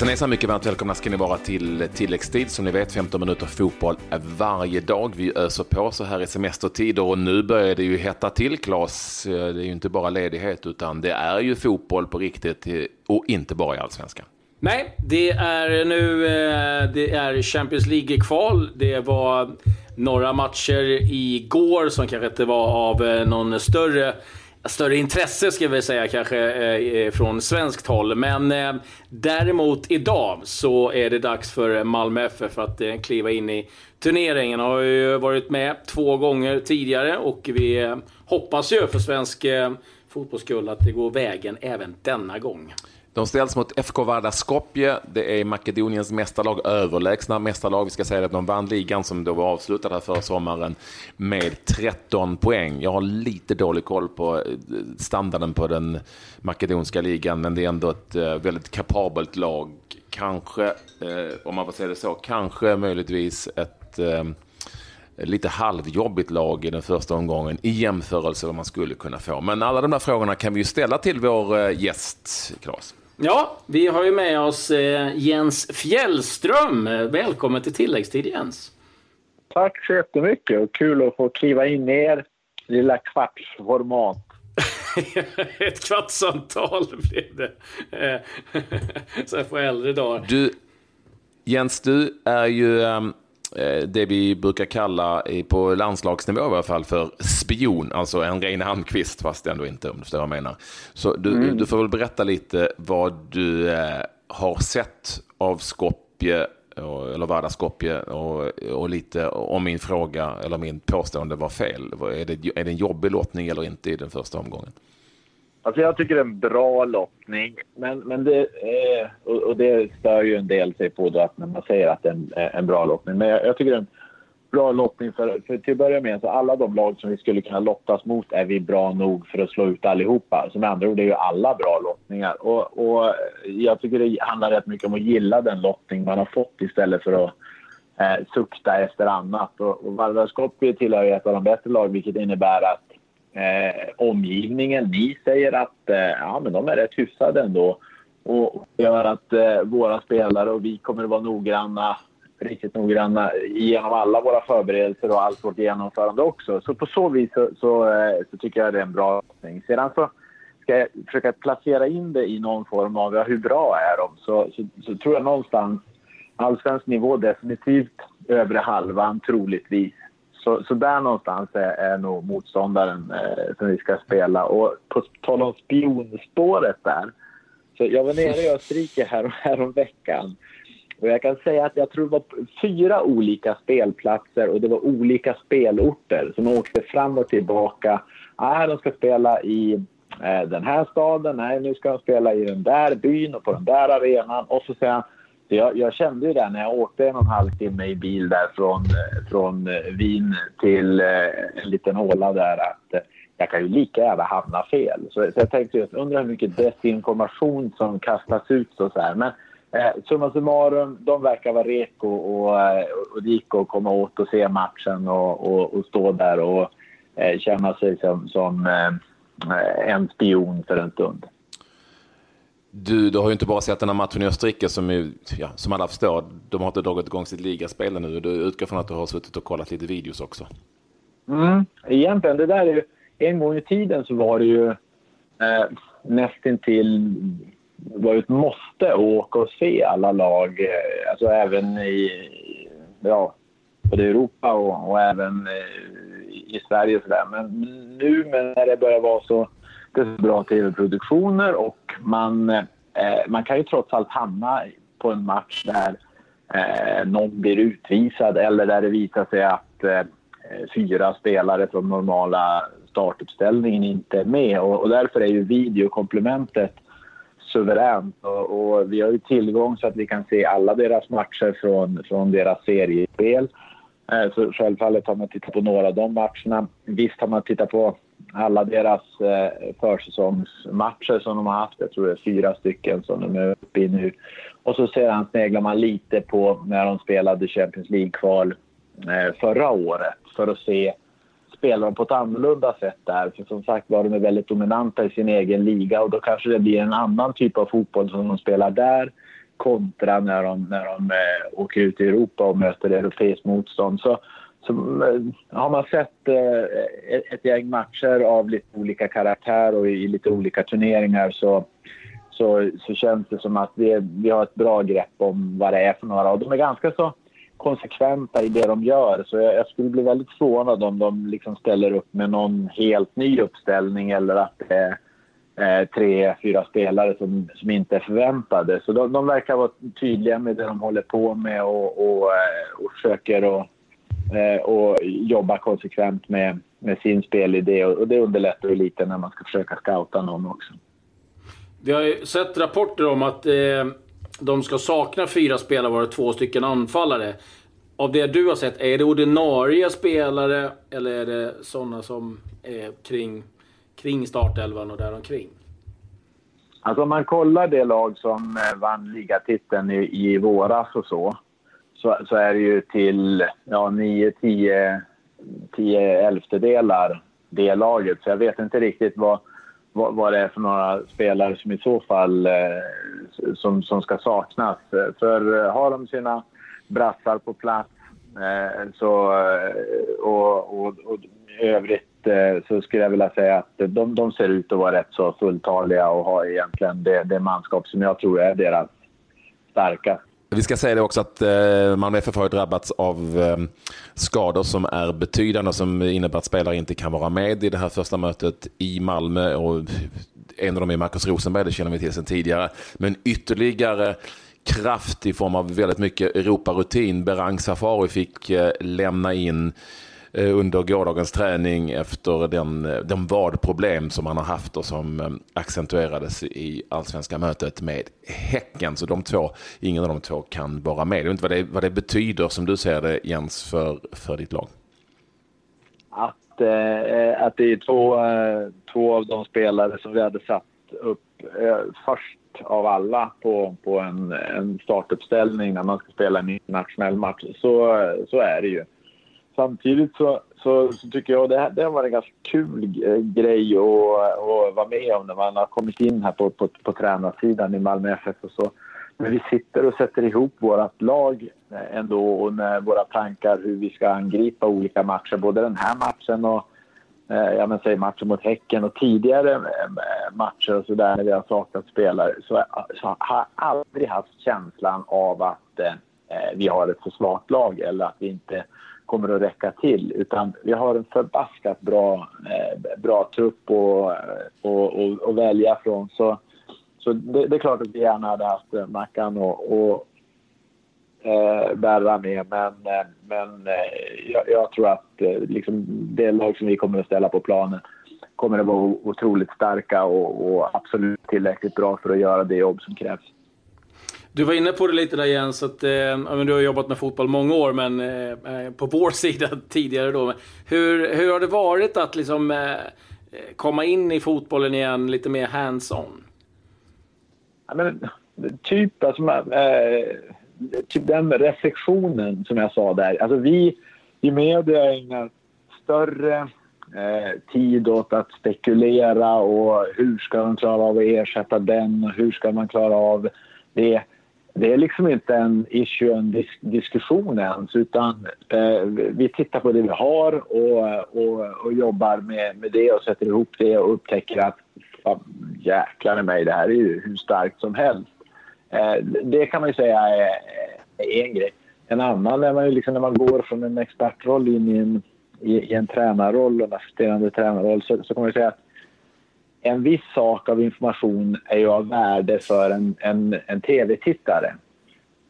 Hejsan hejsan, mycket varmt välkomna ska ni vara till tilläggstid. Som ni vet 15 minuter fotboll varje dag. Vi öser på så här i semestertider och nu börjar det ju hetta till Klas. Eh, det är ju inte bara ledighet utan det är ju fotboll på riktigt eh, och inte bara i allsvenskan. Nej, det är nu eh, det är Champions League-kval. Det var några matcher igår som kanske inte var av någon större större intresse ska vi säga kanske eh, från svenskt håll. Men eh, däremot idag så är det dags för Malmö FF att eh, kliva in i turneringen. Har ju varit med två gånger tidigare och vi hoppas ju för svensk fotbollsskull att det går vägen även denna gång. De ställs mot FK Varda Skopje. Det är Makedoniens mästarlag, överlägsna mästarlag. Vi ska säga att de vann ligan som då var avslutad här förra sommaren med 13 poäng. Jag har lite dålig koll på eh, standarden på den makedonska ligan, men det är ändå ett eh, väldigt kapabelt lag. Kanske, eh, om man får säga det så, kanske möjligtvis ett lite halvjobbigt lag i den första omgången i jämförelse med vad man skulle kunna få. Men alla de här frågorna kan vi ju ställa till vår gäst, Claes. Ja, vi har ju med oss eh, Jens Fjällström. Välkommen till tilläggstid Jens. Tack så jättemycket och kul att få kliva in i er lilla kvartsformat. Ett kvartssamtal blev det. Eh, så här på äldre dagar. Du, Jens, du är ju um, Eh, det vi brukar kalla på landslagsnivå i alla fall för spion, alltså en ren Almqvist fast ändå inte om du förstår vad jag menar. Så du, mm. du får väl berätta lite vad du eh, har sett av Skopje eller Vardar Skopje och, och lite om min fråga eller min påstående var fel. Är det, är det en jobbig lottning eller inte i den första omgången? Alltså jag tycker det är en bra lottning, men, men det, eh, och, och det stör ju en del sig på då att när man säger att det är en, eh, en bra lottning. Men jag, jag, tycker det är en bra lottning för, för till att börja med så alla de lag som vi skulle kunna lottas mot är vi bra nog för att slå ut allihopa. Så med andra ord är ju alla bra lottningar. Och, och jag tycker det handlar rätt mycket om att gilla den lottning man har fått istället för att eh, sukta efter annat. Och, och Vardaskoppi tillhör ju ett av de bättre lag vilket innebär att eh, omgivningen. Ni säger att eh, ja, men de är rätt hyfsade ändå. Och det gör att eh, våra spelare och vi kommer att vara noggranna, riktigt noggranna genom alla våra förberedelser och allt vårt genomförande också. Så på så vis så, så, eh, så tycker jag det är en bra lösning. Sedan så ska jag försöka placera in det i någon form av ja, hur bra är de? Så, så, så tror jag någonstans allsvensk nivå definitivt övre halvan troligtvis. Så, så där någonstans är, är nog motståndaren eh, som vi ska spela. Och på tal om spionspåret där. Så jag var nere i Österrike här, här veckan. Och jag kan säga att jag tror det var fyra olika spelplatser och det var olika spelorter som åkte fram och tillbaka. Ah, de ska spela i eh, den här staden, nej nu ska de spela i den där byn och på den där arenan. Och så säger han, jag, jag, kände ju det när jag åkte en och en halv timme i bil där från, eh, från eh, Wien till eh, en liten håla där att jag kan ju lika gärna hamna fel. Så, så jag tänkte just, undrar hur mycket desinformation som kastas ut så, så här. Men eh, summa summarum, de verkar vara reko och, och det gick att komma åt och se matchen och, och, och stå där och eh, känna sig som, som eh, en spion för en stund. Du, du har ju inte bara sett den här matchen i Österrike som, är, ja, som alla förstår, de har inte dragit igång sitt ligaspel nu. Du utgår från att du har suttit och kollat lite videos också. Mm, egentligen, det där är ju, en gång i tiden så var det ju eh, nästintill var ett måste att åka och se alla lag, eh, alltså även i, ja, både Europa och, och även eh, i Sverige och sådär. Men nu när det börjar vara så det är bra tv-produktioner och man, eh, man kan ju trots allt hamna på en match där eh, någon blir utvisad eller där det visar sig att eh, fyra spelare från normala startuppställningen inte är med. Och, och därför är ju videokomplementet suveränt. Och, och, vi har ju tillgång så att vi kan se alla deras matcher från, från deras seriespel. Eh, så självfallet har man tittat på några av de matcherna. Visst har man tittat på alla deras eh, försäsongsmatcher som de har haft. Jag tror det är fyra stycken som de är uppe i nu. Och så sedan sneglar man lite på när de spelade Champions League-kval eh, förra året för att se spelar de på ett annorlunda sätt där. För som sagt var de är väldigt dominanta i sin egen liga och då kanske det blir en annan typ av fotboll som de spelar där kontra när de, när de eh, åker ut i Europa och möter europeiskt motstånd. Så, så eh, har man sett eh, ett, ett gäng matcher av lite olika karaktär och i, lite olika turneringar så, så, så känns det som att vi, vi har ett bra grepp om vad det är för några. Och de är ganska så konsekventa i det de gör. Så jag, jag skulle bli väldigt förvånad om de liksom ställer upp med någon helt ny uppställning eller att det är eh, tre, fyra spelare som, som inte är förväntade. Så de, de verkar vara tydliga med det de håller på med och, och, eh, och försöker att och jobba konsekvent med, med sin spelidé. Och det underlättar ju lite när man ska försöka scouta någon också. Vi har ju sett rapporter om att eh, de ska sakna fyra spelare, vara två stycken anfallare. Av det du har sett, är det ordinarie spelare eller är det sådana som är kring, kring startelvan och däromkring? Alltså om man kollar det lag som eh, vann ligatiteln i, i våras och så, så, så är det ju till ja, 9, 10, 10 elftedelar det laget. Så jag vet inte riktigt vad, vad, vad det är för några spelare som i så fall eh, som, som ska saknas. För eh, har de sina brassar på plats eh, så, eh, och, och, och i övrigt eh, så skulle jag vilja säga att de, de ser ut att vara rätt så fulltaliga och har egentligen det, det manskap som jag tror är deras starkaste. Vi ska säga det också att eh, Malmö FF har drabbats av eh, skador som är betydande och som innebär att spelare inte kan vara med i det här första mötet i Malmö. Och en av dem är Marcus Rosenberg, det känner vi till sedan tidigare. Men ytterligare kraft i form av väldigt mycket Europarutin. Berang Safari fick eh, lämna in Eh, under gårdagens träning efter den, eh, de vadproblem som han har haft och som eh, accentuerades i allsvenska mötet med Häcken. Så de två, ingen av de två kan vara med. Jag vet inte vad det, vad det betyder som du ser det Jens för, för ditt lag. Att, eh, att det är två, två av de spelare som vi hade satt upp eh, först av alla på, på en, en startuppställning när man ska spela en internationell match. Så, så är det ju samtidigt så, så, så, tycker jag det, det har varit en ganska kul eh, grej att, att vara med om när man har kommit in här på, på, på tränarsidan i Malmö FF och så. När vi sitter och sätter ihop vårt lag eh, ändå och med våra tankar hur vi ska angripa olika matcher, både den här matchen och eh, ja, men säg matchen mot Häcken och tidigare matcher och sådär när vi har saknat spelare så, så har jag aldrig haft känslan av att eh, vi har ett för svagt lag eller att vi inte kommer att räcka till. Utan vi har en förbaskat bra, eh, bra trupp att och, och, och, välja från. Så, så det, det, är klart att vi gärna hade haft eh, Mackan och, och eh, Berra med. Men, eh, men eh, jag, jag, tror att eh, liksom, det lag som vi kommer att ställa på planen kommer att vara otroligt starka och, och absolut tillräckligt bra för att göra det jobb som krävs. Du var inne på det lite där Jens, att eh, du har jobbat med fotboll många år, men eh, eh på vår sida tidigare då. Hur, hur har det varit att liksom eh, eh, komma in i fotbollen igen lite mer hands-on? Ja, men, typ, alltså, eh, typ den reflektionen som jag sa där. Alltså vi i media ägnar större eh, tid åt att spekulera och hur ska de klara av att ersätta den och hur ska man klara av det det är liksom inte en issue, en disk diskussion ens utan eh, vi tittar på det vi har och, och, och jobbar med, med det och sätter ihop det och upptäcker att jäklar i mig, det här är ju hur starkt som helst. Eh, det kan man ju säga är, är en grej. En annan är man ju liksom när man går från en expertroll in i en, i, i en tränarroll en assisterande tränarroll så, så kan man ju säga att en viss sak av information är ju av värde för en, en, en tv-tittare.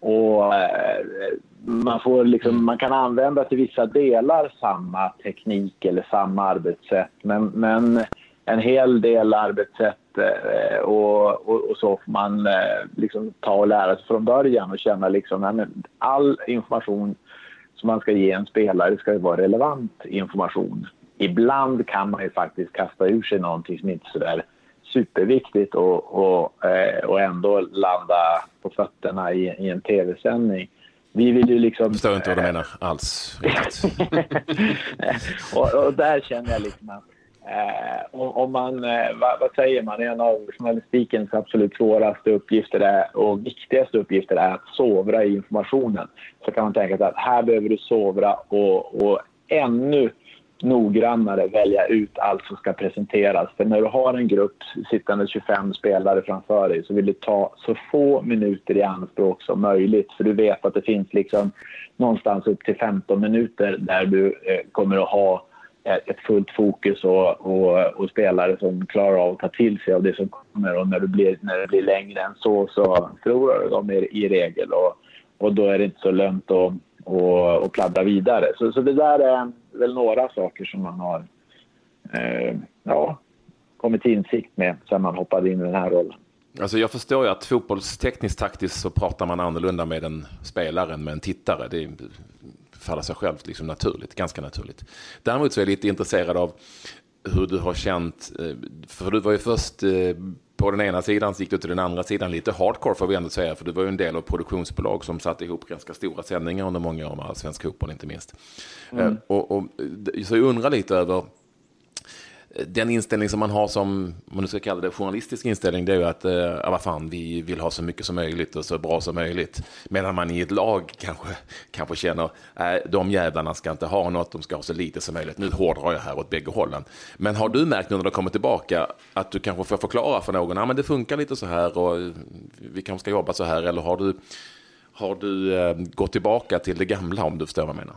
Och eh, man, får liksom, man kan använda till vissa delar samma teknik eller samma arbetssätt. Men, men en hel del arbetssätt eh, och, och, och, så får man eh, liksom ta och lära sig från början och känna liksom att all information som man ska ge en spelare ska vara relevant information ibland kan man ju faktiskt kasta ur sig någonting som inte är sådär superviktigt och, och, eh, och ändå landa på fötterna i, i en tv-sändning. Vi vill ju liksom... Jag förstår inte vad du menar alls. och, och, där känner jag liksom att Eh, om man, eh, vad, vad, säger man, en av journalistikens absolut svåraste uppgifter är, och viktigaste uppgifter är att sovra i informationen. Så kan man tänka sig att här behöver du sovra och, och ännu noggrannare välja ut allt som ska presenteras. För när du har en grupp sittande 25 spelare framför dig så vill du ta så få minuter i anspråk som möjligt. För du vet att det finns liksom någonstans upp till 15 minuter där du eh, kommer att ha eh, ett fullt fokus och, och, och, spelare som klarar av att ta till sig av det som kommer. Och när, du blir, när det blir längre än så så förlorar du dem i, i regel. Och, och då är det inte så lönt att och, och pladdra vidare. Så, så det där är väl några saker som man har eh, ja, kommit till insikt med sen man hoppade in i den här rollen. Alltså jag förstår ju att fotbollstekniskt taktiskt så pratar man annorlunda med en spelare än med en tittare. Det faller sig självt liksom naturligt, ganska naturligt. Däremot så är jag lite intresserad av hur du har känt, eh, för du var ju först eh, på den ena sidan så gick du till den andra sidan lite hardcore får vi ändå säga, för du var ju en del av produktionsbolag som satte ihop ganska stora sändningar under många år med Allsvensk fotboll inte minst. Mm. Eh, och, och, så jag undrar lite över den inställning som man har som, om man nu ska kalla det journalistisk inställning, det är ju att, eh, ja vad fan, vi vill ha så mycket som möjligt och så bra som möjligt. Medan man i ett lag kanske, kanske känner, nej, de jävlarna ska inte ha något, de ska ha så lite som möjligt. Nu hårdrar jag här åt bägge hållen. Men har du märkt nu när du kommer tillbaka att du kanske får förklara för någon, ja men det funkar lite så här och vi kanske ska jobba så här, eller har du, har du eh, gått tillbaka till det gamla om du förstår vad jag menar?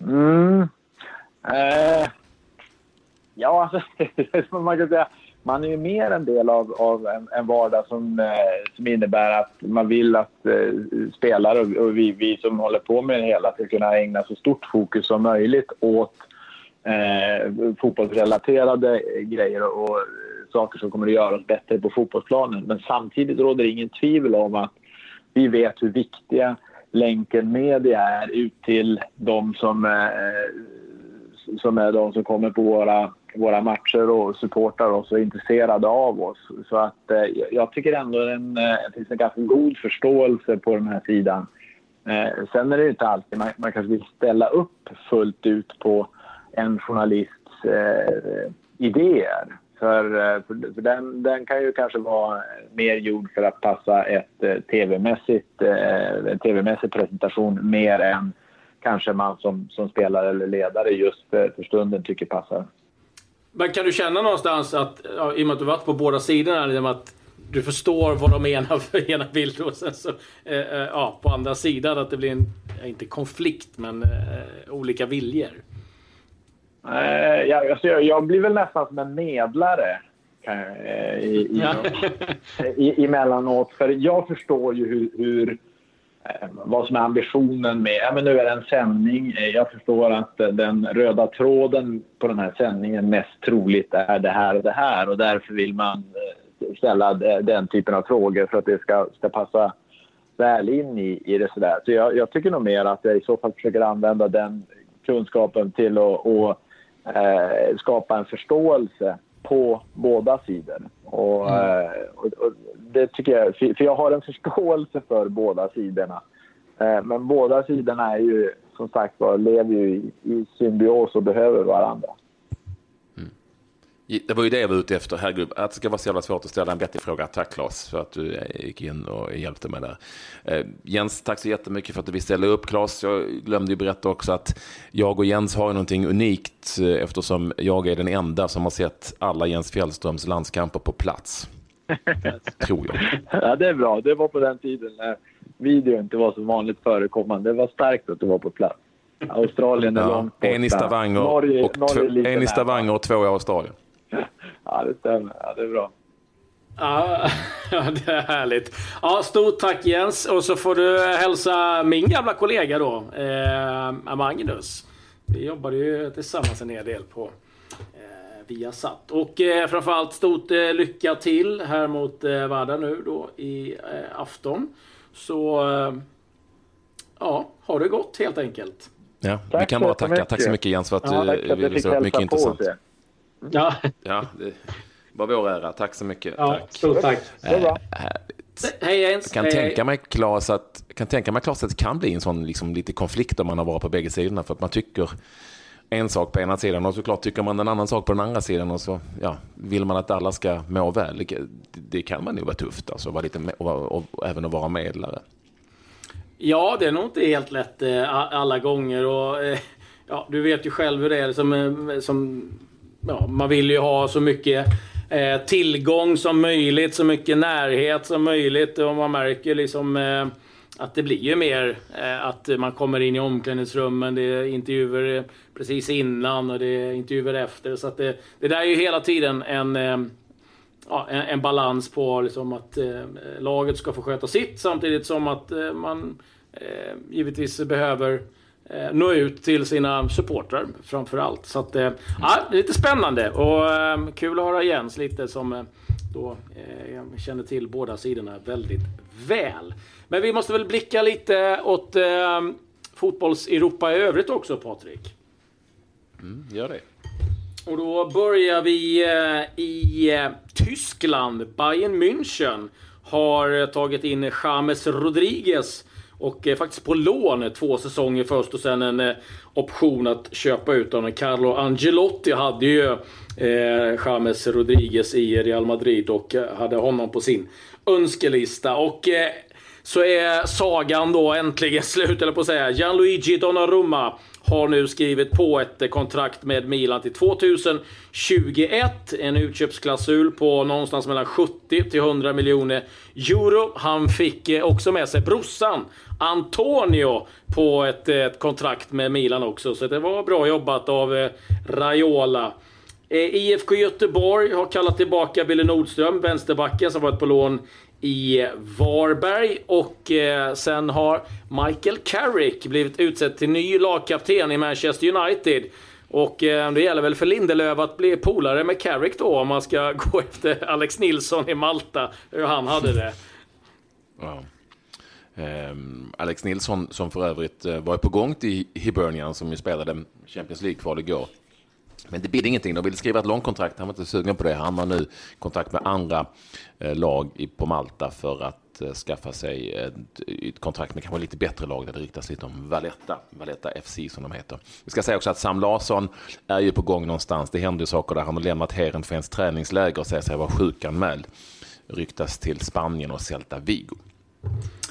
Mm. Eh Ja, alltså, man kan säga man är ju mer en del av, av en, en vardag som, eh, som innebär att man vill att eh, spelare och, och, vi, vi som håller på med det hela ska kunna ägna så stort fokus som möjligt åt eh, fotbollsrelaterade grejer och, och saker som kommer att göra oss bättre på fotbollsplanen. Men samtidigt råder det ingen tvivel om att vi vet hur viktiga länken media är ut till de som, eh, som är de som kommer på våra våra matcher och supportar oss och är intresserade av oss. Så att eh, jag tycker ändå att eh, det finns en ganska god förståelse på den här sidan. Eh, sen är det inte alltid man, man kanske vill ställa upp fullt ut på en journalists eh, idéer. För, eh, för, för, den, den kan ju kanske vara mer gjord för att passa ett eh, tv-mässigt, eh, en tv-mässig presentation mer än kanske man som, som spelare eller ledare just för, för stunden tycker passar. Men kan du känna någonstans att, ja, i och med att du varit på båda sidorna, att du förstår vad de menar för ena vill och sen så, eh, eh, ja, på andra sidan att det blir en, inte konflikt, men eh, olika viljor? Eh, jag, alltså jag, jag, blir väl nästan som en medlare kan, eh, i, i, ja. i, emellanåt. För jag förstår ju hur, hur Eh, Eh, vad som är ambitionen med... Ja, men nu är det en sändning. Eh, jag förstår att eh, den röda tråden på den här sändningen mest troligt är det här och det här och därför vill man ställa den typen av frågor för att det ska, ska passa väl in i, i det. Sådär. Så jag, jag tycker nog mer att jag i så fall försöker använda den kunskapen till att och, eh, skapa en förståelse på båda sidor. Och, mm. och, och, det tycker jag, för jag har en förståelse för båda sidorna. Eh, men båda sidorna är ju, som sagt var, lever ju i, i symbios och behöver varandra. Det var ju det jag var ute efter. Herregud, att det ska vara så jävla svårt att ställa en vettig fråga. Tack Claes för att du eh, gick in och hjälpte mig där. Eh, Jens, tack så jättemycket för att du vill ställa upp. Claes, jag glömde ju berätta också att jag och Jens har någonting unikt eftersom jag är den enda som har sett alla Jens Fjällströms landskamper på plats. Tror jag. Ja, det är bra. Det var på den tiden när video inte var så vanligt förekommande. Det var starkt att du var på plats. Australien är ja, långt borta. En i Stavanger, Norge, och, Norge en i Stavanger och två i Australien. Ja, det stämmer. Ja, det är bra. Ja, det är härligt. Ja, stort tack Jens. Och så får du hälsa min gamla kollega då, eh, Magnus. Vi jobbade ju tillsammans en hel del på Viasat. Och eh, framförallt stort eh, lycka till här mot eh, Vardar nu då i eh, afton. Så eh, ja, har det gott helt enkelt. Ja, tack vi kan bara tacka. Tack så mycket Jens för att ja, du ville visade upp mycket intressant. Ja. ja, det var vår ära. Tack så mycket. Ja, tack. Stort tack. Äh, Hej Jens. Kan hej. tänka mig Claes att kan tänka mig Claes att det kan bli en sån liksom, lite konflikt om man har varit på bägge sidorna för att man tycker en sak på ena sidan och såklart tycker man en annan sak på den andra sidan och så ja, vill man att alla ska må väl. Det, det kan man nog vara tufft alltså, vara lite, och, och, och, även att vara medlare. Ja, det är nog inte helt lätt eh, alla gånger. Och, eh, ja, du vet ju själv hur det är. Som, eh, som, ja, man vill ju ha så mycket eh, tillgång som möjligt, så mycket närhet som möjligt. Och man märker liksom eh, att det blir ju mer eh, att man kommer in i omklädningsrummen, det är intervjuer eh, precis innan och det är intervjuer efter. Så att det, det där är ju hela tiden en, eh, ja, en, en, balans på liksom att eh, laget ska få sköta sitt samtidigt som att eh, man eh, givetvis behöver eh, nå ut till sina supportrar framför allt. Så att, ja, det är lite spännande och kul att höra Jens lite som då känner till båda sidorna väldigt väl. Men vi måste väl blicka lite åt eh, fotbolls-Europa i övrigt också, Patrik? Mm, gör det. Och då börjar vi eh, i eh, Tyskland. Bayern München har tagit in James Rodriguez och eh, faktiskt på lån eh, två säsonger först och sen en eh, option att köpa ut honom. Carlo Angelotti hade ju eh, James Rodriguez i Real Madrid och eh, hade honom på sin önskelista. Och eh, så är sagan då äntligen slut, eller på att säga. Gianluigi Donnarumma har nu skrivit på ett eh, kontrakt med Milan till 2021. En utköpsklausul på någonstans mellan 70 till 100 miljoner euro. Han fick eh, också med sig brorsan Antonio på ett, eh, ett kontrakt med Milan också. Så det var bra jobbat av Raiola. IFK Göteborg har kallat tillbaka Billy Nordström, vänsterbacken som varit på lån i Varberg. Och eh, sen har Michael Carrick blivit utsedd till ny lagkapten i Manchester United. Och eh, det gäller väl för Lindelöf att bli polare med Carrick då om man ska gå efter Alex Nilsson i Malta, hur han hade det. Ja. Um, Alex Nilsson som för övrigt eh, var på gång till Hibernian som ju spelade Champions League-kval igår. Men det bidde ingenting. De ville skriva ett långkontrakt. Han var inte sugen på det. Han har nu kontakt med andra eh, lag på Malta för att eh, skaffa sig ett, ett, kontrakt med kanske lite bättre lag där det riktas lite om Valletta, Valletta FC som de heter. Vi ska säga också att Sam Larsson är ju på gång någonstans. Det händer ju saker där. Han har lämnat Heerenveens träningsläger och säger sig vara sjukanmäld. Ryktas till Spanien och Celta Vigo.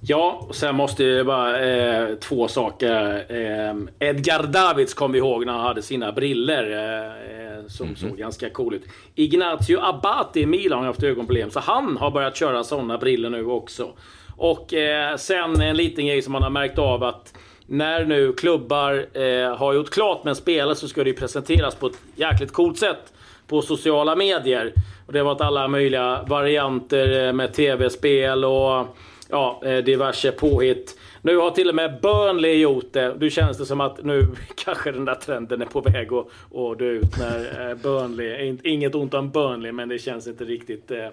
Ja, och sen måste jag bara eh, två saker. Eh, Edgar Davids kom vi ihåg när han hade sina briller eh, som mm -hmm. såg ganska cool ut. Ignacio Abate i Milan har haft ögonproblem, så han har börjat köra sådana briller nu också. Och eh, sen en liten grej som man har märkt av att när nu klubbar eh, har gjort klart med en spelare så ska det ju presenteras på ett jäkligt coolt sätt på sociala medier. Och det har varit alla möjliga varianter eh, med tv-spel och ja, eh, diverse påhitt. Nu har till och med Burnley gjort det. Nu känns det som att nu kanske den där trenden är på väg att, att dö ut när eh, Burnley, inget ont om Burnley, men det känns inte riktigt eh,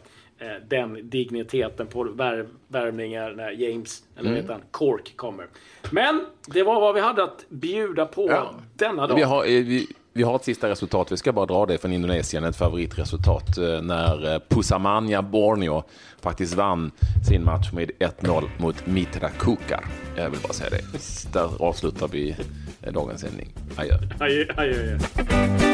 den digniteten på värv, värvningar när James, eller mm. heter han, Cork kommer. Men det var vad vi hade att bjuda på ja. denna dag. Vi har, vi, vi har ett sista resultat, vi ska bara dra det från Indonesien, ett favoritresultat eh, när eh, Pusamania Borneo faktiskt vann sin match med 1-0 mot Mitra Kukar. Jag vill bara säga det. Där avslutar vi eh, dagens sändning. Adjö. Adjö, adjö, adjö.